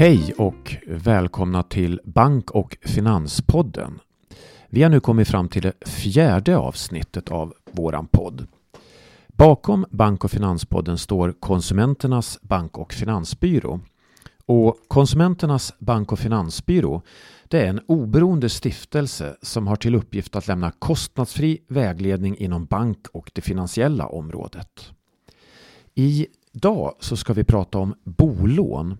Hej och välkomna till Bank och Finanspodden. Vi har nu kommit fram till det fjärde avsnittet av våran podd. Bakom Bank och Finanspodden står Konsumenternas bank och finansbyrå. Och Konsumenternas bank och finansbyrå det är en oberoende stiftelse som har till uppgift att lämna kostnadsfri vägledning inom bank och det finansiella området. Idag så ska vi prata om bolån.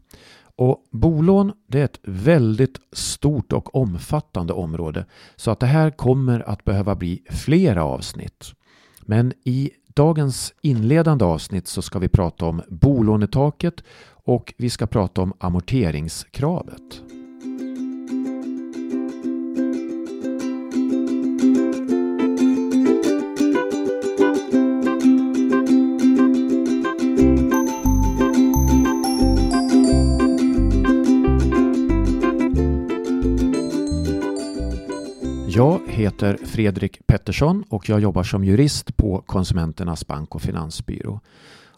Och bolån det är ett väldigt stort och omfattande område så att det här kommer att behöva bli flera avsnitt. Men i dagens inledande avsnitt så ska vi prata om bolånetaket och vi ska prata om amorteringskravet. Heter Fredrik Pettersson och jag jobbar som jurist på Konsumenternas bank och finansbyrå.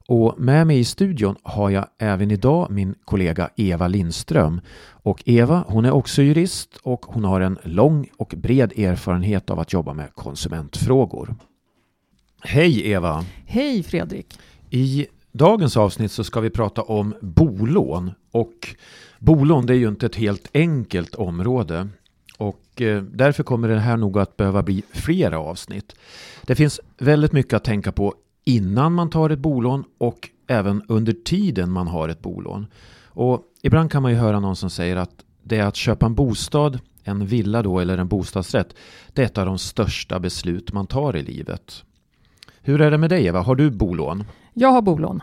Och med mig i studion har jag även idag min kollega Eva Lindström. Och Eva, hon är också jurist och hon har en lång och bred erfarenhet av att jobba med konsumentfrågor. Hej Eva! Hej Fredrik! I dagens avsnitt så ska vi prata om bolån. Och bolån det är ju inte ett helt enkelt område. Och eh, därför kommer det här nog att behöva bli flera avsnitt. Det finns väldigt mycket att tänka på innan man tar ett bolån och även under tiden man har ett bolån. Och ibland kan man ju höra någon som säger att det är att köpa en bostad, en villa då eller en bostadsrätt, det är ett av de största beslut man tar i livet. Hur är det med dig Eva, har du bolån? Jag har bolån.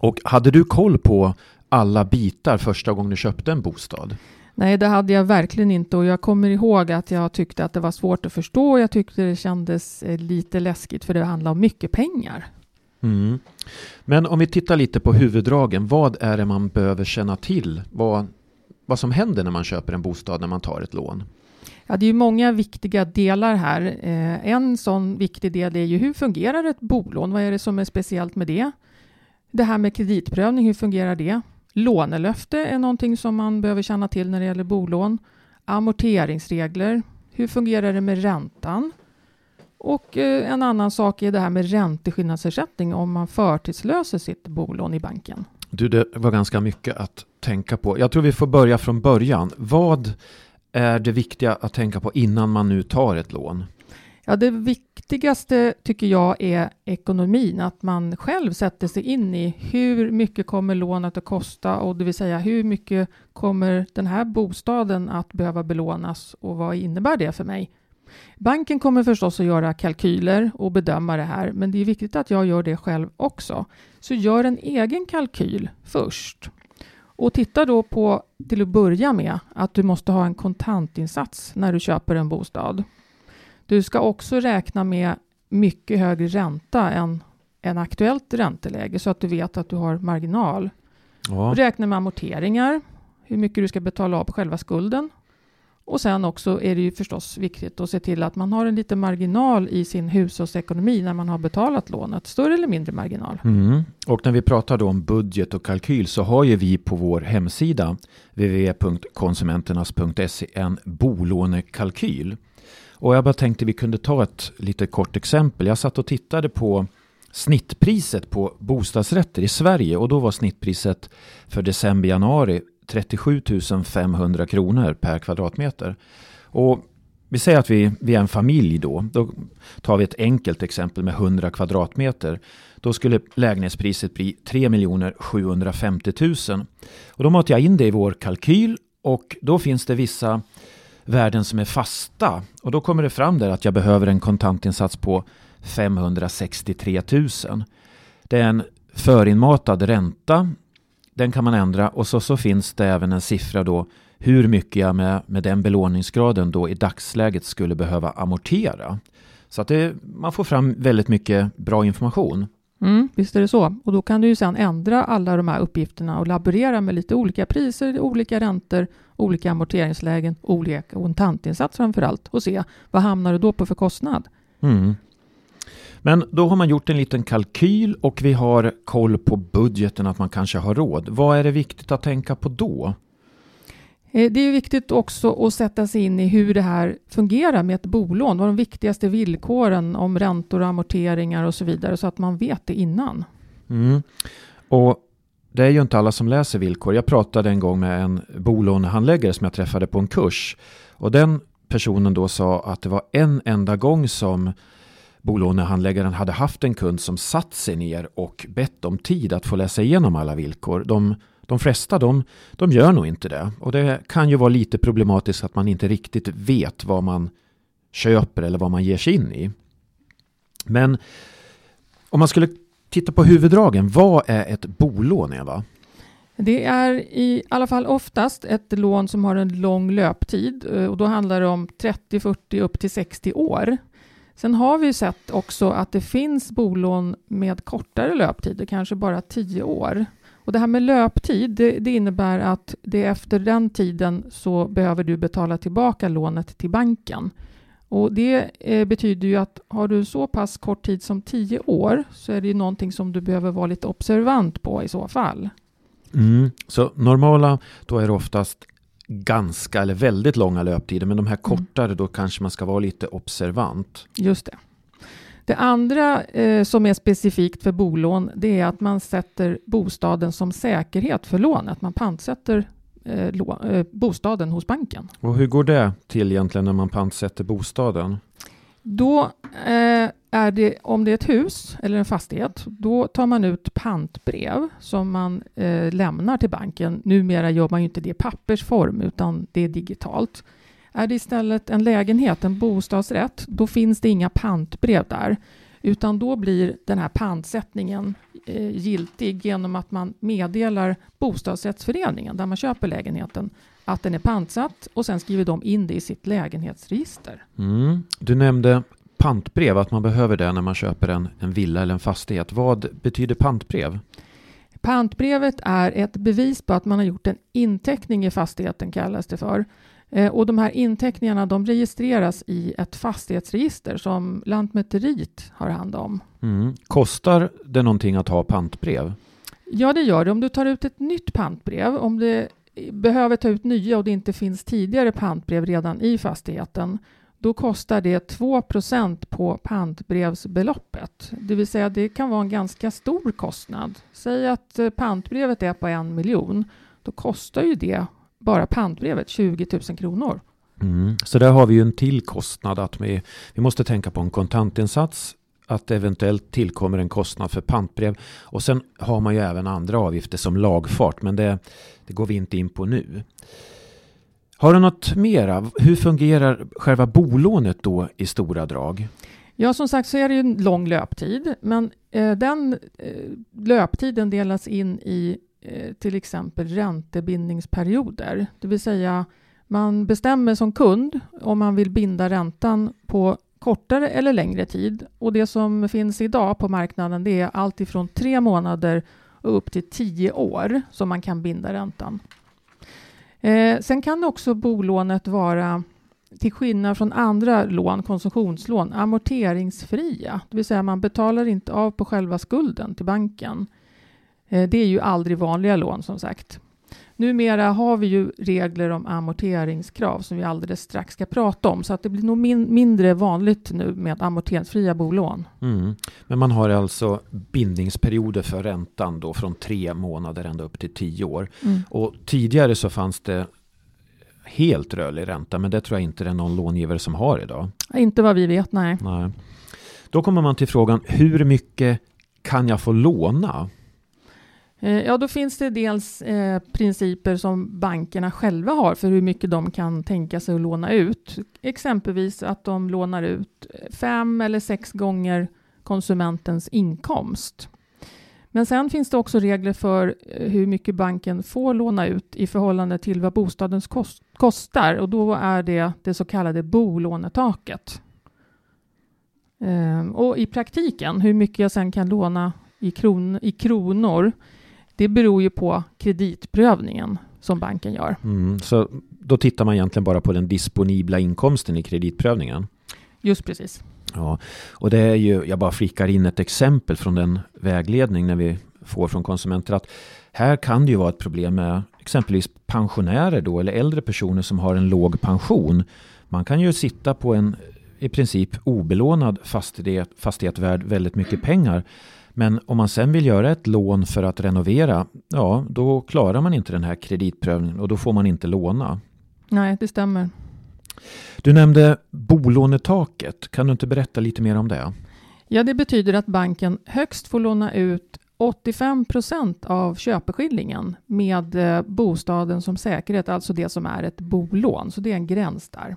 Och hade du koll på alla bitar första gången du köpte en bostad? Nej, det hade jag verkligen inte och jag kommer ihåg att jag tyckte att det var svårt att förstå. Jag tyckte det kändes eh, lite läskigt för det handlar om mycket pengar. Mm. Men om vi tittar lite på huvuddragen, vad är det man behöver känna till? Vad, vad som händer när man köper en bostad när man tar ett lån? Ja, det är ju många viktiga delar här. Eh, en sån viktig del är ju hur fungerar ett bolån? Vad är det som är speciellt med det? Det här med kreditprövning, hur fungerar det? Lånelöfte är någonting som man behöver känna till när det gäller bolån. Amorteringsregler. Hur fungerar det med räntan? Och eh, en annan sak är det här med ränteskillnadsersättning om man förtidslöser sitt bolån i banken. Du, det var ganska mycket att tänka på. Jag tror vi får börja från början. Vad är det viktiga att tänka på innan man nu tar ett lån? Ja, det viktigaste tycker jag är ekonomin, att man själv sätter sig in i hur mycket kommer lånet att kosta och det vill säga hur mycket kommer den här bostaden att behöva belånas och vad innebär det för mig? Banken kommer förstås att göra kalkyler och bedöma det här, men det är viktigt att jag gör det själv också. Så gör en egen kalkyl först. Och titta då på, till att börja med, att du måste ha en kontantinsats när du köper en bostad. Du ska också räkna med mycket högre ränta än en aktuellt ränteläge så att du vet att du har marginal. Ja. Räkna med amorteringar, hur mycket du ska betala av på själva skulden. Och sen också är det ju förstås viktigt att se till att man har en liten marginal i sin hushållsekonomi när man har betalat lånet, större eller mindre marginal. Mm. Och när vi pratar då om budget och kalkyl så har ju vi på vår hemsida www.konsumenternas.se en bolånekalkyl. Och jag bara tänkte vi kunde ta ett lite kort exempel. Jag satt och tittade på snittpriset på bostadsrätter i Sverige och då var snittpriset för december-januari 37 500 kronor per kvadratmeter. Och vi säger att vi, vi är en familj då. Då tar vi ett enkelt exempel med 100 kvadratmeter. Då skulle lägenhetspriset bli 3 750 000. Och då matar jag in det i vår kalkyl och då finns det vissa värden som är fasta. Och då kommer det fram där att jag behöver en kontantinsats på 563 000. Det är en förinmatad ränta. Den kan man ändra och så, så finns det även en siffra då hur mycket jag med, med den belåningsgraden då i dagsläget skulle behöva amortera. Så att det, man får fram väldigt mycket bra information. Mm, visst är det så. Och då kan du ju sedan ändra alla de här uppgifterna och laborera med lite olika priser, olika räntor, olika amorteringslägen, olika kontantinsats framför allt och se vad hamnar du då på för kostnad. Mm. Men då har man gjort en liten kalkyl och vi har koll på budgeten att man kanske har råd. Vad är det viktigt att tänka på då? Eh, det är viktigt också att sätta sig in i hur det här fungerar med ett bolån. Vad är de viktigaste villkoren om räntor och amorteringar och så vidare så att man vet det innan. Mm. Och det är ju inte alla som läser villkor. Jag pratade en gång med en bolånehandläggare som jag träffade på en kurs. Och den personen då sa att det var en enda gång som bolånehandläggaren hade haft en kund som satt sig ner och bett om tid att få läsa igenom alla villkor. De, de flesta de, de gör nog inte det. Och det kan ju vara lite problematiskt att man inte riktigt vet vad man köper eller vad man ger sig in i. Men om man skulle titta på huvuddragen, vad är ett bolån Eva? Det är i alla fall oftast ett lån som har en lång löptid eh, och då handlar det om 30, 40 upp till 60 år. Sen har vi sett också att det finns bolån med kortare löptider, kanske bara 10 år. Och det här med löptid, det, det, innebär att det efter den tiden så behöver du betala tillbaka lånet till banken. Och det eh, betyder ju att har du så pass kort tid som 10 år så är det ju någonting som du behöver vara lite observant på i så fall. Mm. Så normala, då är det oftast ganska eller väldigt långa löptider, men de här mm. kortare, mm. då kanske man ska vara lite observant. Just det. Det andra eh, som är specifikt för bolån, det är att man sätter bostaden som säkerhet för lånet. Man pantsätter eh, eh, bostaden hos banken. Och hur går det till egentligen när man pantsätter bostaden? Då eh, är det, om det är ett hus eller en fastighet, då tar man ut pantbrev som man eh, lämnar till banken. Numera gör man ju inte det i pappersform, utan det är digitalt. Är det istället en lägenhet, en bostadsrätt, då finns det inga pantbrev där, utan då blir den här pantsättningen eh, giltig genom att man meddelar bostadsrättsföreningen där man köper lägenheten att den är pantsatt och sen skriver de in det i sitt lägenhetsregister. Mm. Du nämnde pantbrev, att man behöver det när man köper en, en villa eller en fastighet. Vad betyder pantbrev? Pantbrevet är ett bevis på att man har gjort en inteckning i fastigheten, kallas det för. Eh, och de här inteckningarna de registreras i ett fastighetsregister som Lantmäteriet har hand om. Mm. Kostar det någonting att ha pantbrev? Ja, det gör det. Om du tar ut ett nytt pantbrev, om det behöver ta ut nya och det inte finns tidigare pantbrev redan i fastigheten, då kostar det 2% på pantbrevsbeloppet. Det vill säga det kan vara en ganska stor kostnad. Säg att eh, pantbrevet är på en miljon. Då kostar ju det bara pantbrevet 20 000 kronor. Mm. Så där har vi ju en till kostnad att vi, vi måste tänka på en kontantinsats att eventuellt tillkommer en kostnad för pantbrev och sen har man ju även andra avgifter som lagfart men det, det går vi inte in på nu. Har du något mera? Hur fungerar själva bolånet då i stora drag? Ja, som sagt så är det ju en lång löptid, men eh, den eh, löptiden delas in i eh, till exempel räntebindningsperioder. Det vill säga, man bestämmer som kund om man vill binda räntan på kortare eller längre tid. Och det som finns idag på marknaden det är allt ifrån tre månader och upp till tio år som man kan binda räntan. Eh, sen kan också bolånet vara, till skillnad från andra lån, konsumtionslån, amorteringsfria. Det vill säga man betalar inte av på själva skulden till banken. Eh, det är ju aldrig vanliga lån som sagt. Numera har vi ju regler om amorteringskrav som vi alldeles strax ska prata om, så att det blir nog min mindre vanligt nu med amorteringsfria bolån. Mm. Men man har alltså bindningsperioder för räntan då från tre månader ända upp till tio år. Mm. Och tidigare så fanns det helt rörlig ränta, men det tror jag inte det är någon långivare som har idag. Inte vad vi vet, nej. nej. Då kommer man till frågan, hur mycket kan jag få låna? Eh, ja, då finns det dels eh, principer som bankerna själva har för hur mycket de kan tänka sig att låna ut. Exempelvis att de lånar ut fem eller sex gånger konsumentens inkomst. Men sen finns det också regler för eh, hur mycket banken får låna ut i förhållande till vad bostaden kost kostar och då är det det så kallade bolånetaket. Eh, och i praktiken, hur mycket jag sen kan låna i, kron i kronor det beror ju på kreditprövningen som banken gör. Mm, så då tittar man egentligen bara på den disponibla inkomsten i kreditprövningen? Just precis. Ja, och det är ju, jag bara flikar in ett exempel från den vägledning när vi får från konsumenter att här kan det ju vara ett problem med exempelvis pensionärer då eller äldre personer som har en låg pension. Man kan ju sitta på en i princip obelånad fastighet, fastighet värd väldigt mycket pengar. Men om man sen vill göra ett lån för att renovera, ja då klarar man inte den här kreditprövningen och då får man inte låna. Nej, det stämmer. Du nämnde bolånetaket. Kan du inte berätta lite mer om det? Ja, det betyder att banken högst får låna ut 85 procent av köpeskillingen med eh, bostaden som säkerhet, alltså det som är ett bolån. Så det är en gräns där.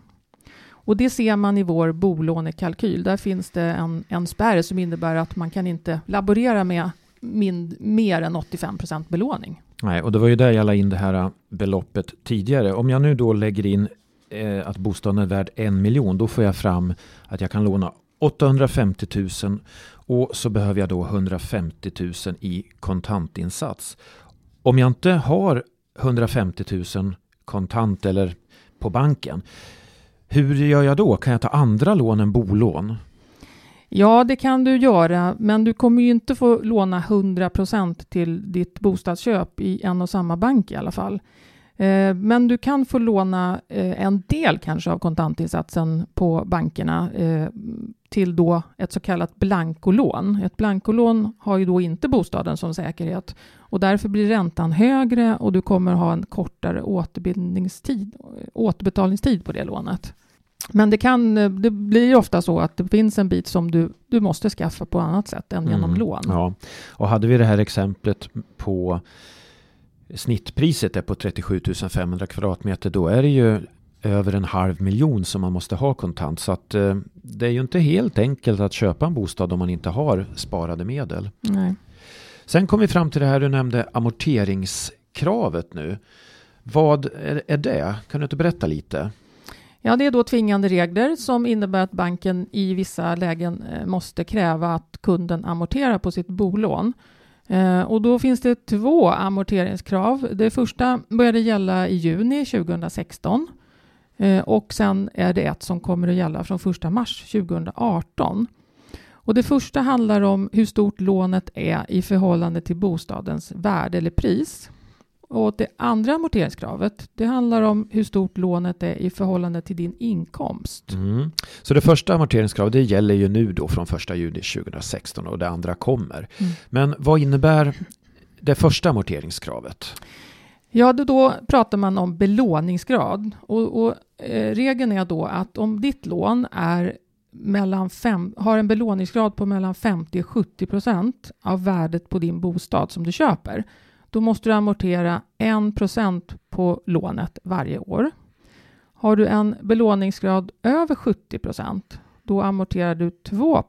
Och det ser man i vår bolånekalkyl. Där finns det en, en spärr som innebär att man kan inte laborera med mind, mer än 85 procent belåning. Nej, och det var ju där jag la in det här äh, beloppet tidigare. Om jag nu då lägger in eh, att bostaden är värd en miljon, då får jag fram att jag kan låna 850 000 och så behöver jag då 150 000 i kontantinsats. Om jag inte har 150 000 kontant eller på banken, hur gör jag då? Kan jag ta andra lån än bolån? Ja, det kan du göra, men du kommer ju inte få låna 100 procent till ditt bostadsköp i en och samma bank i alla fall. Eh, men du kan få låna eh, en del kanske av kontantinsatsen på bankerna eh, till då ett så kallat blankolån. Ett blankolån har ju då inte bostaden som säkerhet och därför blir räntan högre och du kommer ha en kortare återbetalningstid på det lånet. Men det, kan, det blir ofta så att det finns en bit som du, du måste skaffa på annat sätt än genom mm, lån. Ja. Och hade vi det här exemplet på snittpriset är på 37 500 kvadratmeter då är det ju över en halv miljon som man måste ha kontant. Så att eh, det är ju inte helt enkelt att köpa en bostad om man inte har sparade medel. Nej. Sen kom vi fram till det här du nämnde amorteringskravet nu. Vad är, är det? Kan du inte berätta lite? Ja, det är då tvingande regler som innebär att banken i vissa lägen eh, måste kräva att kunden amorterar på sitt bolån. Eh, och då finns det två amorteringskrav. Det första började gälla i juni 2016 eh, och sen är det ett som kommer att gälla från 1 mars 2018. Och det första handlar om hur stort lånet är i förhållande till bostadens värde eller pris. Och det andra amorteringskravet, det handlar om hur stort lånet är i förhållande till din inkomst. Mm. Så det första amorteringskravet, det gäller ju nu då från 1 juli 2016 och det andra kommer. Mm. Men vad innebär det första amorteringskravet? Ja, då, då pratar man om belåningsgrad och, och eh, regeln är då att om ditt lån är mellan fem, har en belåningsgrad på mellan 50 och 70 procent av värdet på din bostad som du köper, då måste du amortera 1 på lånet varje år. Har du en belåningsgrad över 70% då amorterar du 2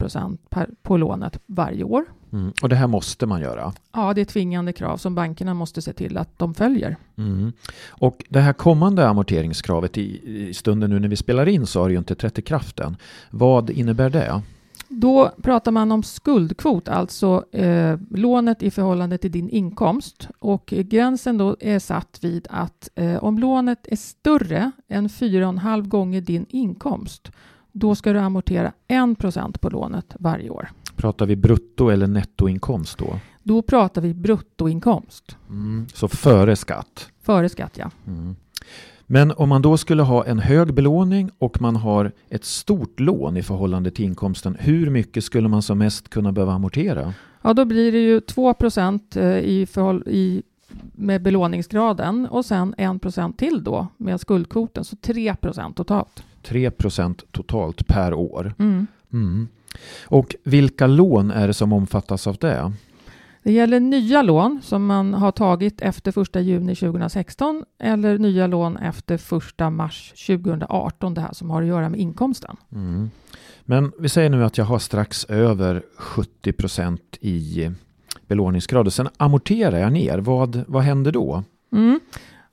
per, på lånet varje år. Mm. Och det här måste man göra? Ja, det är tvingande krav som bankerna måste se till att de följer. Mm. Och det här kommande amorteringskravet i, i stunden nu när vi spelar in så har det ju inte trätt i kraft än. Vad innebär det? Då pratar man om skuldkvot, alltså eh, lånet i förhållande till din inkomst. Och gränsen då är satt vid att eh, om lånet är större än 4,5 gånger din inkomst, då ska du amortera 1% på lånet varje år. Pratar vi brutto eller nettoinkomst då? Då pratar vi bruttoinkomst. Mm, så före skatt? Före skatt, ja. Mm. Men om man då skulle ha en hög belåning och man har ett stort lån i förhållande till inkomsten, hur mycket skulle man som mest kunna behöva amortera? Ja, då blir det ju 2 procent eh, i, i, med belåningsgraden och sen 1 procent till då med skuldkvoten, så 3 procent totalt. 3 procent totalt per år. Mm. Mm. Och vilka lån är det som omfattas av det? Det gäller nya lån som man har tagit efter 1 juni 2016 eller nya lån efter 1 mars 2018, det här som har att göra med inkomsten. Mm. Men vi säger nu att jag har strax över 70 procent i belåningsgrad och sen amorterar jag ner. Vad, vad händer då? Mm.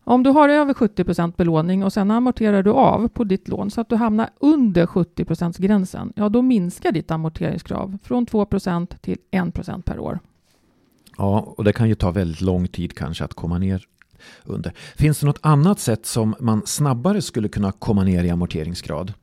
Om du har över 70 procent belåning och sen amorterar du av på ditt lån så att du hamnar under 70 procents gränsen, ja då minskar ditt amorteringskrav från 2 procent till 1 procent per år. Ja, och det kan ju ta väldigt lång tid kanske att komma ner under. Finns det något annat sätt som man snabbare skulle kunna komma ner i amorteringsgrad?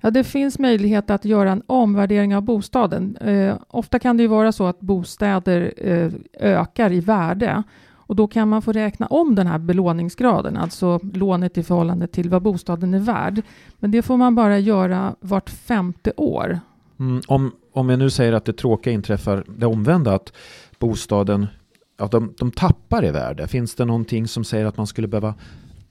Ja, det finns möjlighet att göra en omvärdering av bostaden. Eh, ofta kan det ju vara så att bostäder eh, ökar i värde och då kan man få räkna om den här belåningsgraden, alltså lånet i förhållande till vad bostaden är värd. Men det får man bara göra vart femte år. Mm, om, om jag nu säger att det tråkiga inträffar det omvända, att bostaden att de, de tappar i värde. Finns det någonting som säger att man skulle behöva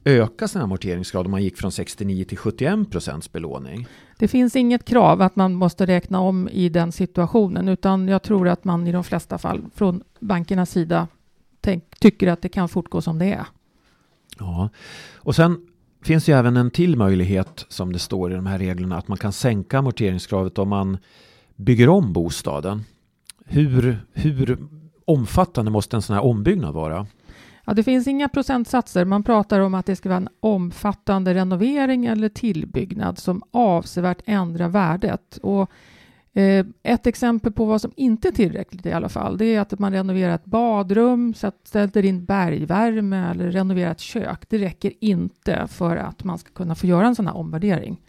öka sin amorteringsgrad om man gick från 69 till 71 procents belåning? Det finns inget krav att man måste räkna om i den situationen, utan jag tror att man i de flesta fall från bankernas sida tänk, tycker att det kan fortgå som det är. Ja, och sen finns ju även en till möjlighet som det står i de här reglerna att man kan sänka amorteringskravet om man bygger om bostaden. Hur, hur omfattande måste en sån här ombyggnad vara? Ja, det finns inga procentsatser. Man pratar om att det ska vara en omfattande renovering eller tillbyggnad som avsevärt ändrar värdet. Och, eh, ett exempel på vad som inte är tillräckligt i alla fall, det är att man renoverar ett badrum, ställer in bergvärme eller renoverar ett kök. Det räcker inte för att man ska kunna få göra en sån här omvärdering.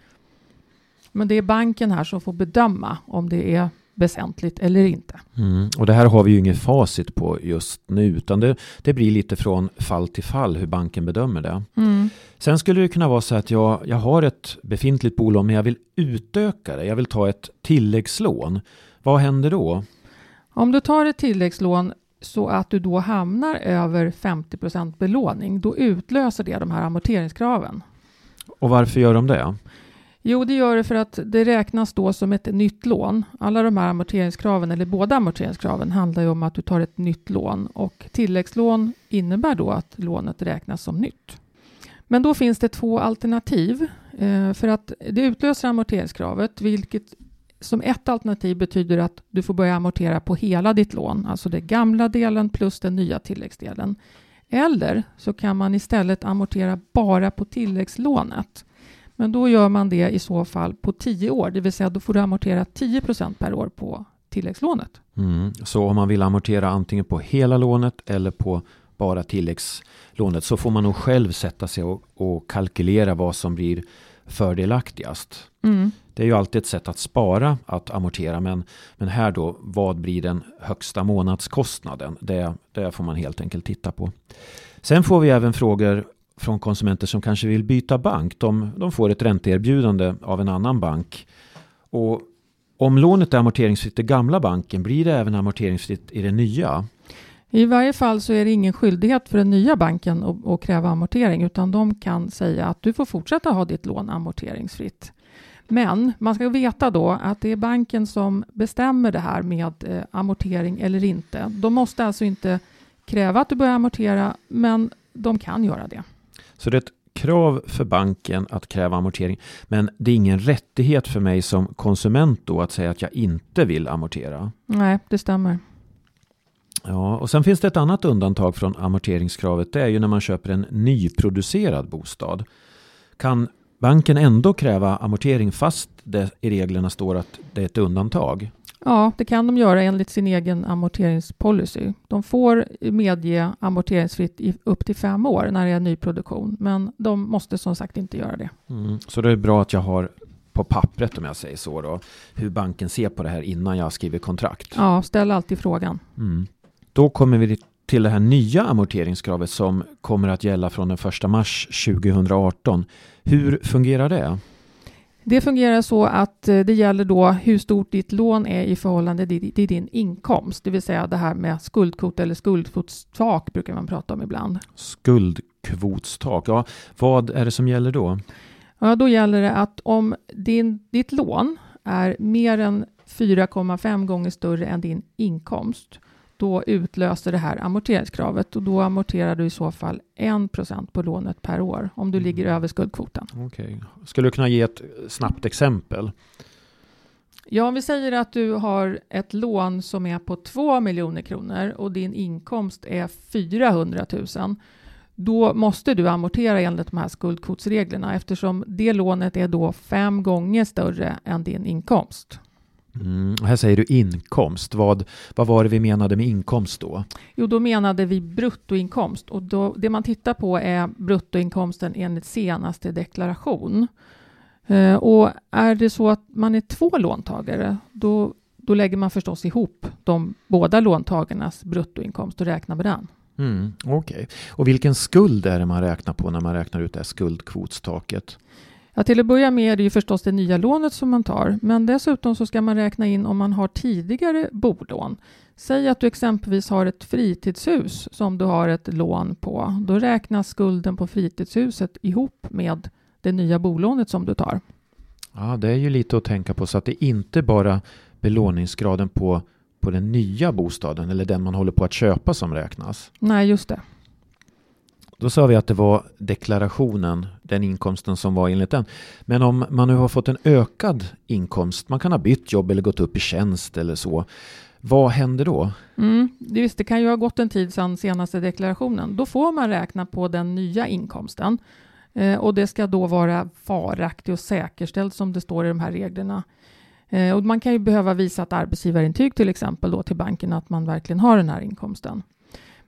Men det är banken här som får bedöma om det är väsentligt eller inte. Mm. Och det här har vi ju inget facit på just nu, utan det, det blir lite från fall till fall hur banken bedömer det. Mm. Sen skulle det kunna vara så att jag, jag har ett befintligt bolån, men jag vill utöka det. Jag vill ta ett tilläggslån. Vad händer då? Om du tar ett tilläggslån så att du då hamnar över 50% belåning, då utlöser det de här amorteringskraven. Och varför gör de det? Jo, det gör det för att det räknas då som ett nytt lån. Alla de här amorteringskraven, eller båda amorteringskraven, handlar ju om att du tar ett nytt lån och tilläggslån innebär då att lånet räknas som nytt. Men då finns det två alternativ eh, för att det utlöser amorteringskravet, vilket som ett alternativ betyder att du får börja amortera på hela ditt lån, alltså den gamla delen plus den nya tilläggsdelen. Eller så kan man istället amortera bara på tilläggslånet. Men då gör man det i så fall på tio år, det vill säga då får du amortera 10% per år på tilläggslånet. Mm. Så om man vill amortera antingen på hela lånet eller på bara tilläggslånet så får man nog själv sätta sig och, och kalkylera vad som blir fördelaktigast. Mm. Det är ju alltid ett sätt att spara att amortera men, men här då vad blir den högsta månadskostnaden? Det, det får man helt enkelt titta på. Sen får vi även frågor från konsumenter som kanske vill byta bank. De, de får ett ränteerbjudande av en annan bank. Och om lånet är amorteringsfritt i gamla banken, blir det även amorteringsfritt i den nya? I varje fall så är det ingen skyldighet för den nya banken att, att, kräva amortering, utan de kan säga att du får fortsätta ha ditt lån amorteringsfritt. Men man ska veta då att det är banken som bestämmer det här med eh, amortering eller inte. De måste alltså inte kräva att du börjar amortera, men de kan göra det. Så det är ett krav för banken att kräva amortering. Men det är ingen rättighet för mig som konsument då att säga att jag inte vill amortera. Nej, det stämmer. Ja, och sen finns det ett annat undantag från amorteringskravet. Det är ju när man köper en nyproducerad bostad. Kan banken ändå kräva amortering fast det i reglerna står att det är ett undantag? Ja, det kan de göra enligt sin egen amorteringspolicy. De får medge amorteringsfritt i upp till fem år när det är nyproduktion, men de måste som sagt inte göra det. Mm, så det är bra att jag har på pappret om jag säger så då, hur banken ser på det här innan jag skriver kontrakt. Ja, ställ alltid frågan. Mm. Då kommer vi till det här nya amorteringskravet som kommer att gälla från den 1 mars 2018. Hur fungerar det? Det fungerar så att eh, det gäller då hur stort ditt lån är i förhållande till din inkomst, det vill säga det här med skuldkvot eller skuldkvotstak brukar man prata om ibland. Skuldkvotstak, ja, vad är det som gäller då? Ja, då gäller det att om din, ditt lån är mer än 4,5 gånger större än din inkomst, då utlöser det här amorteringskravet och då amorterar du i så fall 1% på lånet per år om du ligger mm. över skuldkvoten. Okay. Skulle du kunna ge ett snabbt exempel? Ja, om vi säger att du har ett lån som är på 2 miljoner kronor och din inkomst är 400 000 då måste du amortera enligt de här skuldkvotsreglerna eftersom det lånet är då fem gånger större än din inkomst. Mm, här säger du inkomst. Vad, vad var det vi menade med inkomst då? Jo, då menade vi bruttoinkomst och då, det man tittar på är bruttoinkomsten enligt senaste deklaration. Eh, och är det så att man är två låntagare, då, då lägger man förstås ihop de båda låntagarnas bruttoinkomst och räknar med den. Mm, Okej. Okay. Och vilken skuld är det man räknar på när man räknar ut det här skuldkvotstaket? Ja, till att börja med är det ju förstås det nya lånet som man tar, men dessutom så ska man räkna in om man har tidigare bolån. Säg att du exempelvis har ett fritidshus som du har ett lån på. Då räknas skulden på fritidshuset ihop med det nya bolånet som du tar. Ja, det är ju lite att tänka på så att det inte bara belåningsgraden på, på den nya bostaden eller den man håller på att köpa som räknas. Nej, just det. Då sa vi att det var deklarationen, den inkomsten som var enligt den. Men om man nu har fått en ökad inkomst, man kan ha bytt jobb eller gått upp i tjänst eller så. Vad händer då? Mm, just, det kan ju ha gått en tid sedan senaste deklarationen. Då får man räkna på den nya inkomsten. Eh, och det ska då vara varaktig och säkerställd som det står i de här reglerna. Eh, och man kan ju behöva visa ett arbetsgivarintyg till exempel då till banken att man verkligen har den här inkomsten.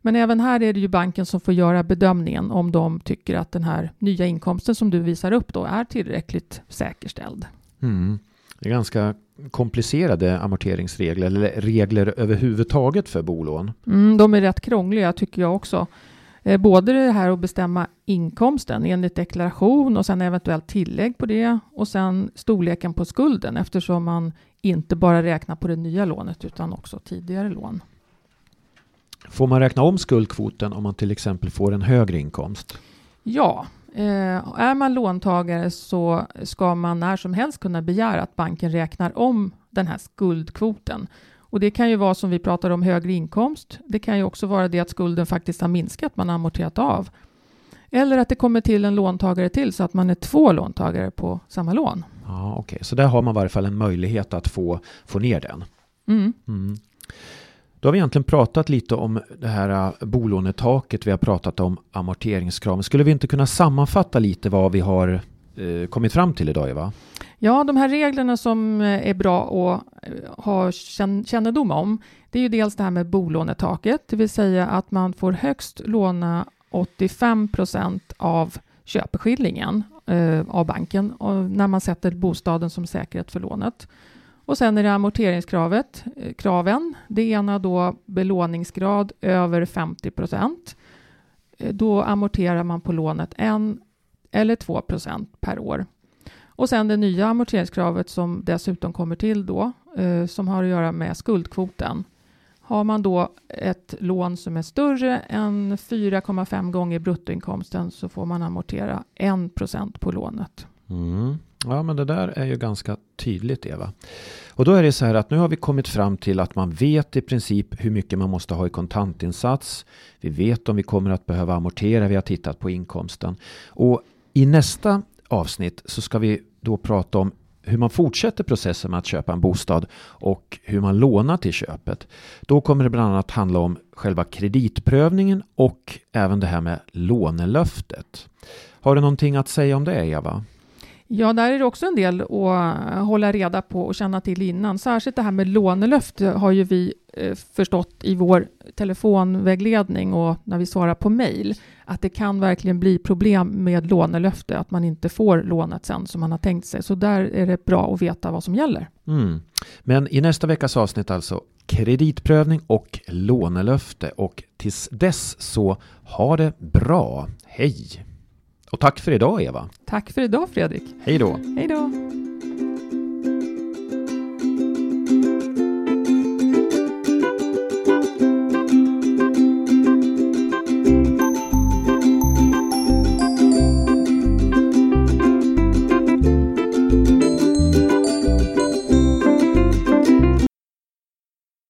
Men även här är det ju banken som får göra bedömningen om de tycker att den här nya inkomsten som du visar upp då är tillräckligt säkerställd. Mm. Det är ganska komplicerade amorteringsregler eller regler överhuvudtaget för bolån. Mm, de är rätt krångliga tycker jag också. Eh, både det här att bestämma inkomsten enligt deklaration och sen eventuellt tillägg på det och sen storleken på skulden eftersom man inte bara räknar på det nya lånet utan också tidigare lån. Får man räkna om skuldkvoten om man till exempel får en högre inkomst? Ja, eh, är man låntagare så ska man när som helst kunna begära att banken räknar om den här skuldkvoten. Och det kan ju vara som vi pratar om högre inkomst. Det kan ju också vara det att skulden faktiskt har minskat, man har amorterat av. Eller att det kommer till en låntagare till så att man är två låntagare på samma lån. Ja, Okej, okay. så där har man i varje fall en möjlighet att få, få ner den. Mm. Mm. Då har vi egentligen pratat lite om det här äh, bolånetaket, vi har pratat om amorteringskrav. Skulle vi inte kunna sammanfatta lite vad vi har äh, kommit fram till idag, Eva? Ja, de här reglerna som äh, är bra att ha kännedom om, det är ju dels det här med bolånetaket, det vill säga att man får högst låna 85 procent av köpeskillingen av banken när man sätter bostaden som säkerhet för lånet. Och sen är det amorteringskravet, eh, kraven. Det ena då belåningsgrad över 50 procent. Eh, då amorterar man på lånet en eller 2 procent per år. Och sen det nya amorteringskravet som dessutom kommer till då, eh, som har att göra med skuldkvoten. Har man då ett lån som är större än 4,5 gånger bruttoinkomsten så får man amortera 1 procent på lånet. Mm. Ja, men det där är ju ganska tydligt, Eva. Och då är det så här att nu har vi kommit fram till att man vet i princip hur mycket man måste ha i kontantinsats. Vi vet om vi kommer att behöva amortera. Vi har tittat på inkomsten. Och i nästa avsnitt så ska vi då prata om hur man fortsätter processen med att köpa en bostad och hur man lånar till köpet. Då kommer det bland annat handla om själva kreditprövningen och även det här med lånelöftet. Har du någonting att säga om det, Eva? Ja, där är det också en del att eh, hålla reda på och känna till innan. Särskilt det här med lånelöfte har ju vi eh, förstått i vår telefonvägledning och när vi svarar på mejl att det kan verkligen bli problem med lånelöfte, att man inte får lånet sen som man har tänkt sig. Så där är det bra att veta vad som gäller. Mm. Men i nästa veckas avsnitt alltså kreditprövning och lånelöfte och tills dess så ha det bra. Hej! Och tack för idag Eva. Tack för idag Fredrik. Hej då. Hej då.